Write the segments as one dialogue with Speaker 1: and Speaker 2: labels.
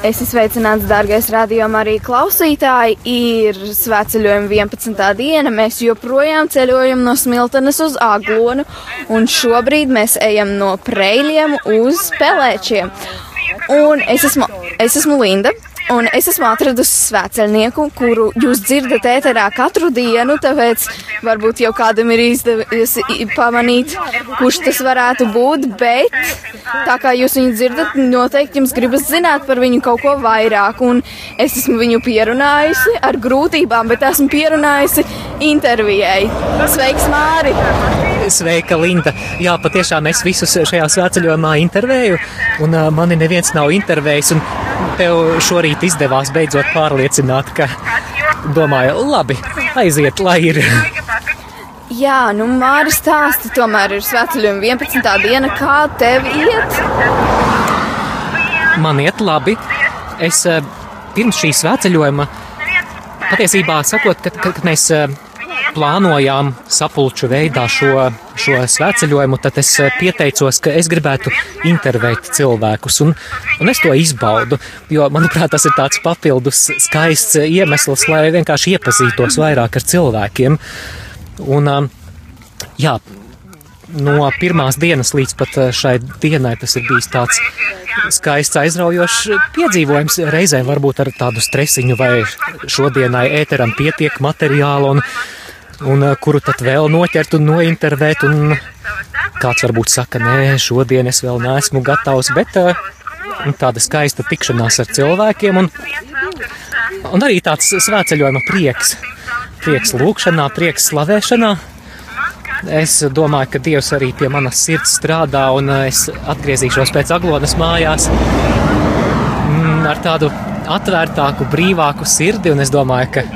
Speaker 1: Es esmu sveicināts, dārgais radījuma arī klausītāji. Ir svētceļojuma 11. diena. Mēs joprojām ceļojam no Smiltenes uz Aglonu, un šobrīd mēs ejam no Preļiem uz Pelēčiem. Un es esmu, es esmu Linda, Un es esmu atradusi svētceļnieku, kuru jūs dzirdat ēterā katru dienu, tāpēc varbūt jau kādam ir izdevies pamanīt, kurš tas varētu būt, bet tā kā jūs viņu dzirdat, noteikti jums gribas zināt par viņu kaut ko vairāk. Un es esmu viņu pierunājusi ar grūtībām, bet esmu pierunājusi intervijai. Sveiks, Māri!
Speaker 2: Sveika, Linda! Jā, patiešām es visus šajā svētceļojumā intervēju, un uh, mani neviens nav intervējis. Tev šorīt izdevās beidzot pārliecināt, ka domāju, labi, aiziet, lai ir.
Speaker 1: Jā, nu Māris stāsta, tomēr ir svētceļojuma 11. diena, kā tev iet?
Speaker 2: Man iet labi. Es pirms šī svētceļojuma patiesībā sakot, kad, kad mēs plānojām sapulču veidā šo, šo svētceļojumu, tad es eh, pieteicos, ka es gribētu intervēt cilvēkus, un, un es to izbaudu, jo, manuprāt, tas ir tāds papildus skaists iemesls, lai vienkārši iepazītos vairāk ar cilvēkiem. Un, um, jā, no pirmās dienas līdz pat eh, šai dienai tas ir bijis tāds skaists, aizraujošs piedzīvojums. Reizēm varbūt ar tādu stresiņu, vai šodienai ēteram pietiek materiāla, un un uh, kuru tad vēl noķert un nointervēt. Un kāds varbūt saka, nē, šodien es vēl neesmu gatavs, bet uh, tāda skaista tikšanās ar cilvēkiem un, un arī tāds svētceļojuma prieks. Prieks lūkšanā, prieks slavēšanā. Es domāju, ka Dievs arī pie manas sirds strādā, un uh, es atgriezīšos pēc aglonas mājās mm, ar tādu atvērtāku, brīvāku sirdi, es domāju, ka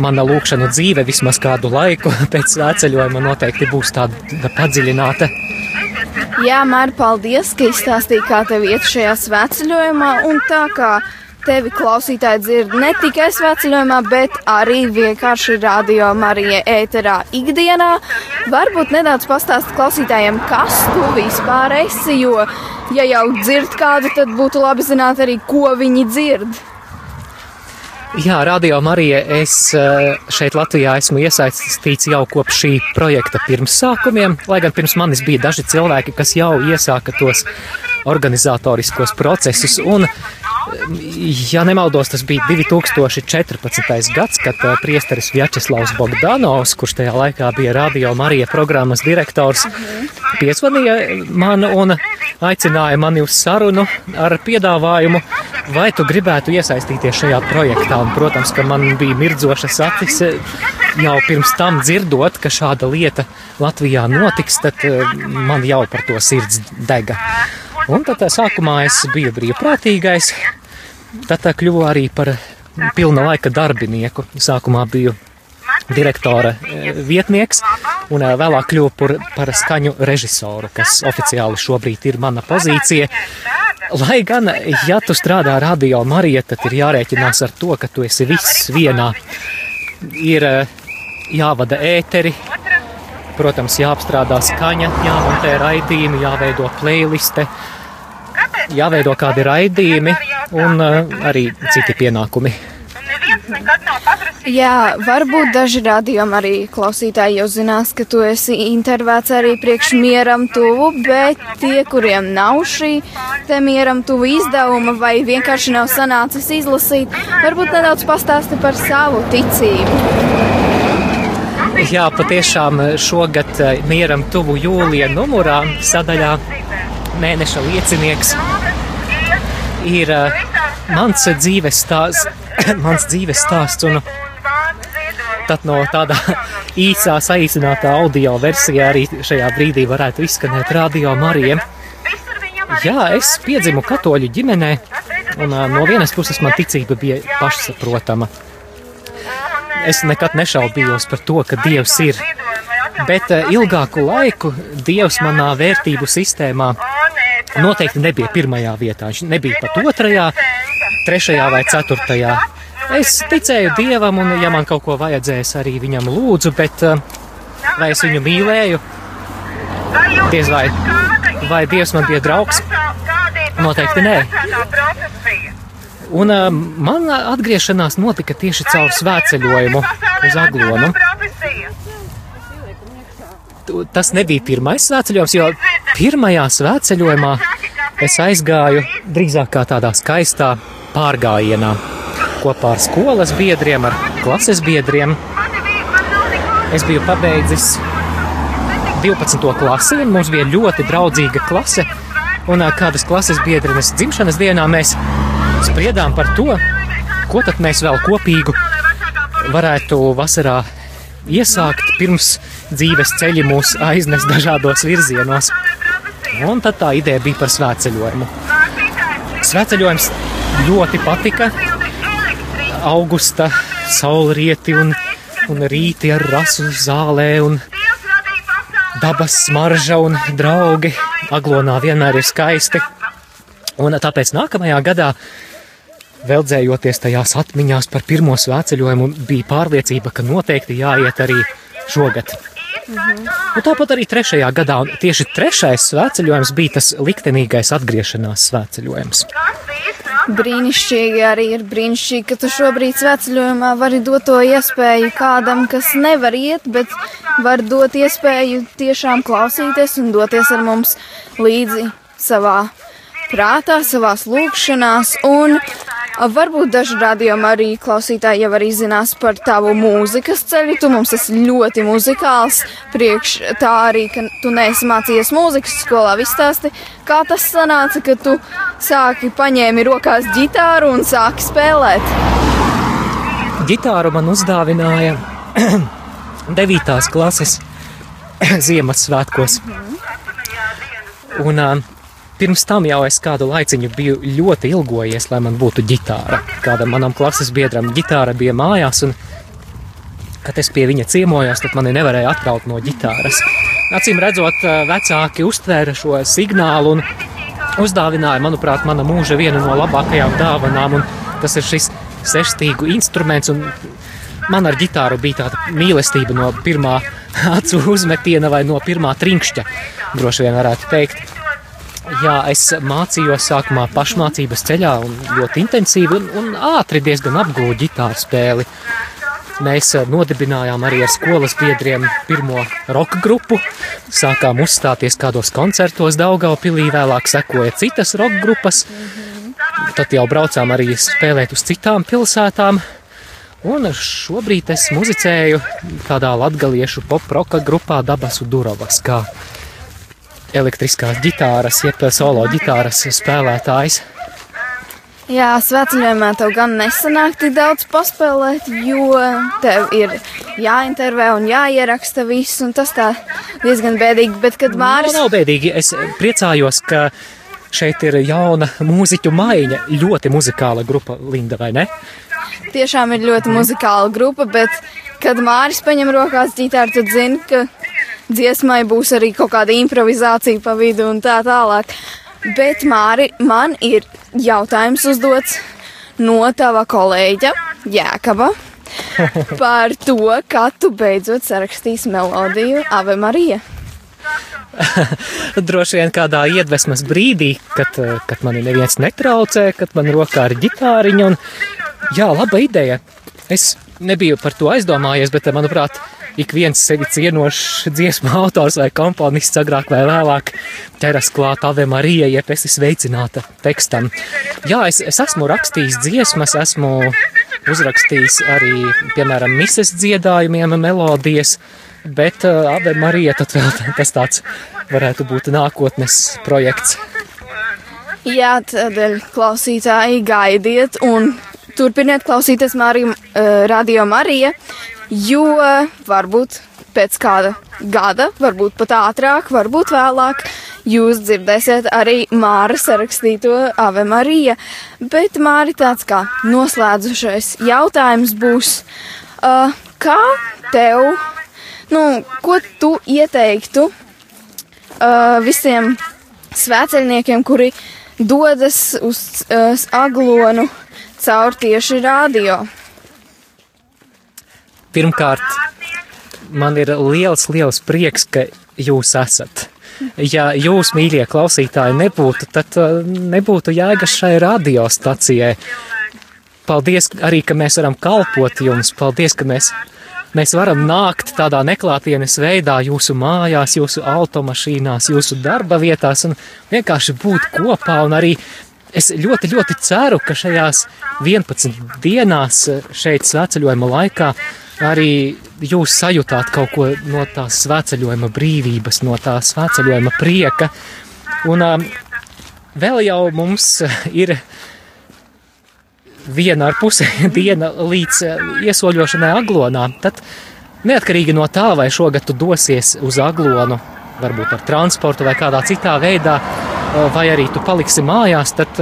Speaker 2: mana lūkšanu dzīve vismaz kādu laiku pēc svētceļojuma noteikti būs tāda padziļināta.
Speaker 1: Jā, Mārta, paldies, ka izstāstīji, kā tev iet šajā svētceļojumā. Un tā kā tevi klausītāji dzird ne tikai svētceļojumā, bet arī vienkārši radio Marija ēterā ikdienā, varbūt nedaudz pastāst klausītājiem, kas tu vispār esi, jo, ja jau dzird kādu, tad būtu labi zināt arī, ko viņi dzird.
Speaker 2: Jā, Radio Marija, es eh, šeit Latvijā esmu iesaistīts jau kopš šī projekta pirmsākumiem, lai gan pirms manis bija daži cilvēki, kas jau iesāka tos organizatoriskos procesus. Un, ja nemaldos, tas bija 2014. gads, kad eh, priesteris Vjačeslavs Bogdanovs, kurš tajā laikā bija Radio Marija programmas direktors, piezvanīja man un aicināja mani uz sarunu ar piedāvājumu vai tu gribētu iesaistīties šajā projektā? Un, protams, ka man bija mirdzošas acis eh, jau pirms tam dzirdot, ka šāda lieta Latvijā notiks, tad eh, man jau par to sirds dega. Un tad eh, sākumā es biju brīvprātīgais, tad kļuvu arī par pilna laika darbinieku. Sākumā biju direktora vietnieks un vēlāk kļuvu par, par skaņu režisoru, kas oficiāli šobrīd ir mana pozīcija. Lai gan, ja tu strādā radio Marija, tad ir jārēķinās ar to, ka tu esi viss vienā. Ir eh, jāvada ēteri, protams, jāapstrādā skaņa, jāmontē raidījumi, jāveido playliste, jāveido kādi raidījumi un eh, arī citi pienākumi.
Speaker 1: Jā, varbūt daži radījumi arī klausītāji jau zinās, ka tu esi intervēts arī priekš mieram tuvu, bet tie, kuriem nav šī te mieram tuvu izdevuma vai vienkārši nav sanācis izlasīt, varbūt nedaudz pastāsti par savu ticību.
Speaker 2: Jā, patiešām šogad eh, mieram tuvu jūlija numurā sadaļā mēneša liecinieks ir uh, mans dzīves stāsts, mans dzīves stāsts, un tad no tādā īsā saīsinātā audio versijā arī šajā brīdī varētu izskanēt radio Marija. Jā, es piedzimu katoļu ģimenē, un no vienas puses man ticība bija pašsaprotama. Es nekad nešaubījos par to, ka Dievs ir, bet ilgāku laiku Dievs manā vērtību sistēmā noteikti nebija pirmajā vietā. Viņš nebija pat otrajā, trešajā vai ceturtajā. Es ticēju dievam, un, ja man kaut ko vajadzēs, arī viņam lūdzu, bet eh, vai es viņu mīlēju? Diez vai, vai Dievs man bija draugs? Noteikti nē. Un uh, man atgriešanās notika tieši caur svētceļojumu uz Aglonu. Tas nebija pirmais svētceļojums, jo pirmajā svētceļojumā es aizgāju drīzāk kā tādā skaistā pārgājienā kopā ar skolas biedriem, ar klases biedriem. Es biju pabeidzis 12. klasi, un mums bija ļoti draudzīga klase. Un kādas klases biedrenes dzimšanas dienā mēs spriedām par to, ko tad mēs vēl kopīgu varētu vasarā iesākt, pirms dzīves ceļi mūs aiznes dažādos virzienos. Un tad tā ideja bija par svētceļojumu. Svētceļojums ļoti patika. Augusta saulrieti un, un rīti ar rasu zālē un dabas smarža un draugi. Aglonā vienmēr ir skaisti. Un tāpēc nākamajā gadā, veldzējoties tajās atmiņās par pirmo svētceļojumu, bija pārliecība, ka noteikti jāiet arī šogad. Un tāpat arī trešajā gadā, un tieši trešais svētceļojums bija tas liktenīgais atgriešanās svētceļojums.
Speaker 1: Brīnišķīgi arī ir brīnišķīgi, ka tu šobrīd svētceļojumā vari dot to iespēju kādam, kas nevar iet, bet var dot iespēju tiešām klausīties un doties ar mums līdzi savā prātā, savās lūkšanās. Un varbūt daži radījumi arī klausītāji jau arī zinās par tavu mūzikas ceļu. Tu mums esi ļoti muzikāls, priekš tā arī, ka tu neesi mācījies mūzikas skolā. Vistāsti, kā tas sanāca, ka tu sāki paņēmi rokās ģitāru un sāki spēlēt.
Speaker 2: Gitāru man uzdāvināja 9. klases Ziemassvētkos. Un uh, pirms tam jau es kādu laiciņu biju ļoti ilgojies, lai man būtu ģitāra. Kādam manam klases biedram ģitāra bija mājās, un kad es pie viņa ciemojos, tad mani nevarēja atkraut no ģitāras. Acīm redzot, uh, vecāki uztvēra šo signālu un uzdāvināja, manuprāt, mana mūža vienu no labākajām dāvanām, un tas ir šis sešstīgu instruments, man ar ģitāru bija tāda mīlestība no pirmā acu uzmetiena vai no pirmā trinkšķa, droši vien varētu teikt. Jā, es mācījos sākumā pašmācības ceļā un ļoti intensīvi un, un ātri diezgan apgūju ģitāru spēli. Mēs nodibinājām arī ar skolas biedriem pirmo roka grupu, sākām uzstāties kādos koncertos Daugaupilī, vēlāk sekoja citas roka grupas, tad jau braucām arī spēlēt uz citām pilsētām. Un šobrīd es muzicēju tādā latgaliešu pop-roka grupā Dabasu Durovas, kā elektriskās ģitāras, jeb solo ģitāras spēlētājs.
Speaker 1: Jā, svētceļojumā tev gan nesanāk tik daudz paspēlēt, jo tev ir jāintervē un jāieraksta viss, un tas tā diezgan bēdīgi. Bet, kad Māris.
Speaker 2: Nav, nav bēdīgi. Es priecājos, ka šeit ir jauna mūziķu maiņa. Ļoti muzikāla grupa Linda, vai ne?
Speaker 1: Tiešām ir ļoti muzikāla grupa, bet, kad Māris paņem rokās ģitāru, tad zini, ka dziesmai būs arī kaut kāda improvizācija pa vidu un tā tālāk. Bet, Māri, man ir jautājums uzdots no tava kolēģa Jēkaba par to, kā tu beidzot sarakstīsi melodiju Ave Marija.
Speaker 2: Droši vien kādā iedvesmas brīdī, kad, kad mani neviens netraucē, kad man rokā ir ģitāriņa. Un, jā, laba ideja. Es nebiju par to aizdomājies, bet, manuprāt, ik viens sevi cienošs dziesmu autors vai komponists agrāk vai vēlāk ķeras klāt Ave Marija, jeb esi sveicināta tekstam. Jā, es, es esmu rakstījis dziesmas, esmu uzrakstījis arī, piemēram, mises dziedājumiem melodijas, bet uh, Ave Marija tad vēl tas tāds varētu būt nākotnes projekts.
Speaker 1: Jā, tādēļ klausītāji gaidiet un turpiniet klausīties Mariju, uh, Radio Marija, jo varbūt pēc kāda gada, varbūt pat ātrāk, varbūt vēlāk, jūs dzirdēsiet arī Māra sarakstīto Ave Marija. Bet Māri tāds kā noslēdzušais jautājums būs, uh, kā tev, nu, ko tu ieteiktu uh, visiem svēceļniekiem, kuri dodas uz uh, aglonu caur tieši radio?
Speaker 2: Pirmkārt, man ir liels, liels prieks, ka jūs esat. Ja jūs, mīļie klausītāji, nebūtu, tad uh, nebūtu jēgas šai radiostacijai. paldies arī, ka mēs varam kalpot jums. Paldies, ka mēs, mēs varam nākt tādā neklātienes veidā jūsu mājās, jūsu automašīnās, jūsu darba vietās un vienkārši būt kopā un arī Es ļoti, ļoti ceru, ka šajās 11 dienās šeit svētceļojuma laikā arī jūs sajūtāt kaut ko no tās svētceļojuma brīvības, no tā svētceļojuma prieka. Un um, vēl jau mums ir viena ar pusi diena līdz iesoļošanai aglonā. Tad neatkarīgi no tā, vai šogad tu dosies uz aglonu, varbūt ar transportu vai kādā citā veidā, vai arī tu paliksi mājās, tad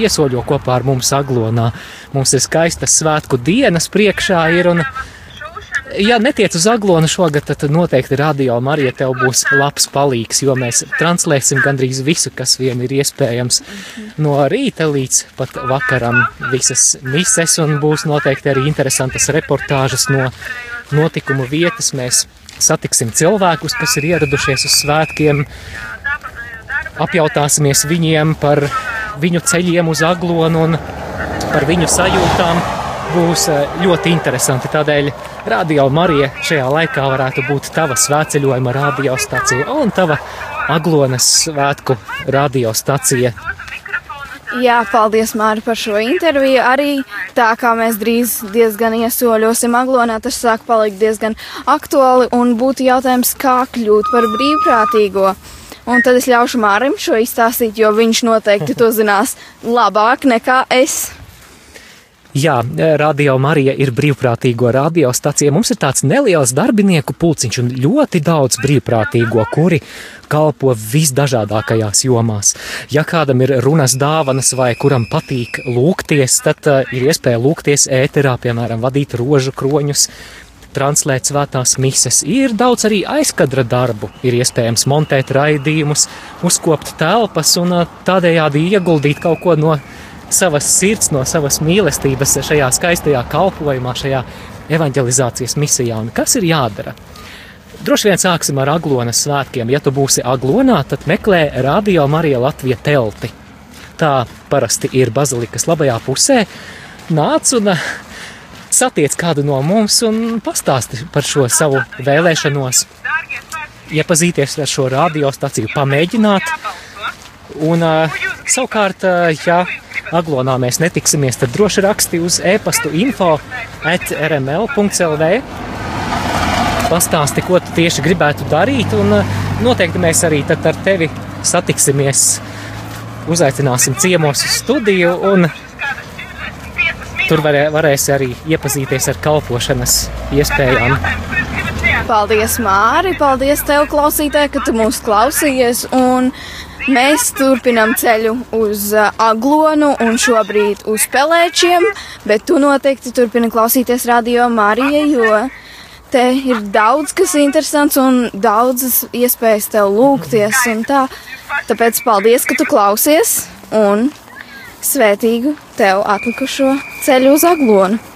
Speaker 2: iesoļo kopā ar mums aglonā. Mums ir skaistas svētku dienas priekšā ir un, ja netiec uz aglonu šogad, tad noteikti radio Marija tev būs labs palīgs, jo mēs translēsim gandrīz visu, kas vien ir iespējams no rīta līdz pat vakaram visas mises un būs noteikti arī interesantas reportāžas no notikumu vietas. Mēs satiksim cilvēkus, kas ir ieradušies uz svētkiem, apjautāsimies viņiem par viņu ceļiem uz aglonu un par viņu sajūtām. Būs eh, ļoti interesanti. Tādēļ Radio Marija šajā laikā varētu būt tava svētceļojuma radiostacija un tava aglonas svētku radiostacija.
Speaker 1: Jā, paldies, Māri, par šo interviju. Arī tā kā mēs drīz diezgan iesoļosim aglonā, tas sāk palikt diezgan aktuāli un būtu jautājums, kā kļūt par brīvprātīgo. Un tad es ļaušu Mārim šo izstāstīt, jo viņš noteikti to zinās labāk nekā es.
Speaker 2: Jā, Radio Marija ir brīvprātīgo radiostacija. Mums ir tāds neliels darbinieku pulciņš un ļoti daudz brīvprātīgo, kuri kalpo visdažādākajās jomās. Ja kādam ir runas dāvanas vai kuram patīk lūgties, tad uh, ir iespēja lūgties ēterā, piemēram, vadīt rožu kroņus, translēt svētās mises. Ir daudz arī aizkadra darbu, ir iespējams montēt raidījumus, uzkopt telpas un tādējādi ieguldīt kaut ko no savas sirds, no savas mīlestības šajā skaistajā kalpošanā, šajā evanģelizācijas misijā. Un kas ir jādara? Droši vien sāksim ar Aglonas svētkiem. Ja tu būsi Aglonā, tad meklē Radio Marija Latvija telti. Tā parasti ir bazilikas labajā pusē. Nāc un satiec kādu no mums un pastāsti par šo savu vēlēšanos, iepazīties ar šo radiostaciju, pamēģināt. Un savukārt, ja aglonā mēs netiksimies, tad droši raksti uz e-pastu info at rml.lv. Pastāsti, ko tu tieši gribētu darīt, un noteikti mēs arī tad ar tevi satiksimies, uzaicināsim ciemos uz studiju un Tur varē, varēs arī iepazīties ar kalpošanas iespējām.
Speaker 1: Paldies, Māri! Paldies tev, klausītāji, ka tu mūs klausījies! Un mēs turpinām ceļu uz uh, Aglonu un šobrīd uz Pelēčiem, bet tu noteikti turpini klausīties radio Marija, jo te ir daudz kas interesants un daudzas iespējas tev lūgties un tā. Tāpēc paldies, ka tu klausies un svētīgu tev atlikušo ceļu uz aglonu.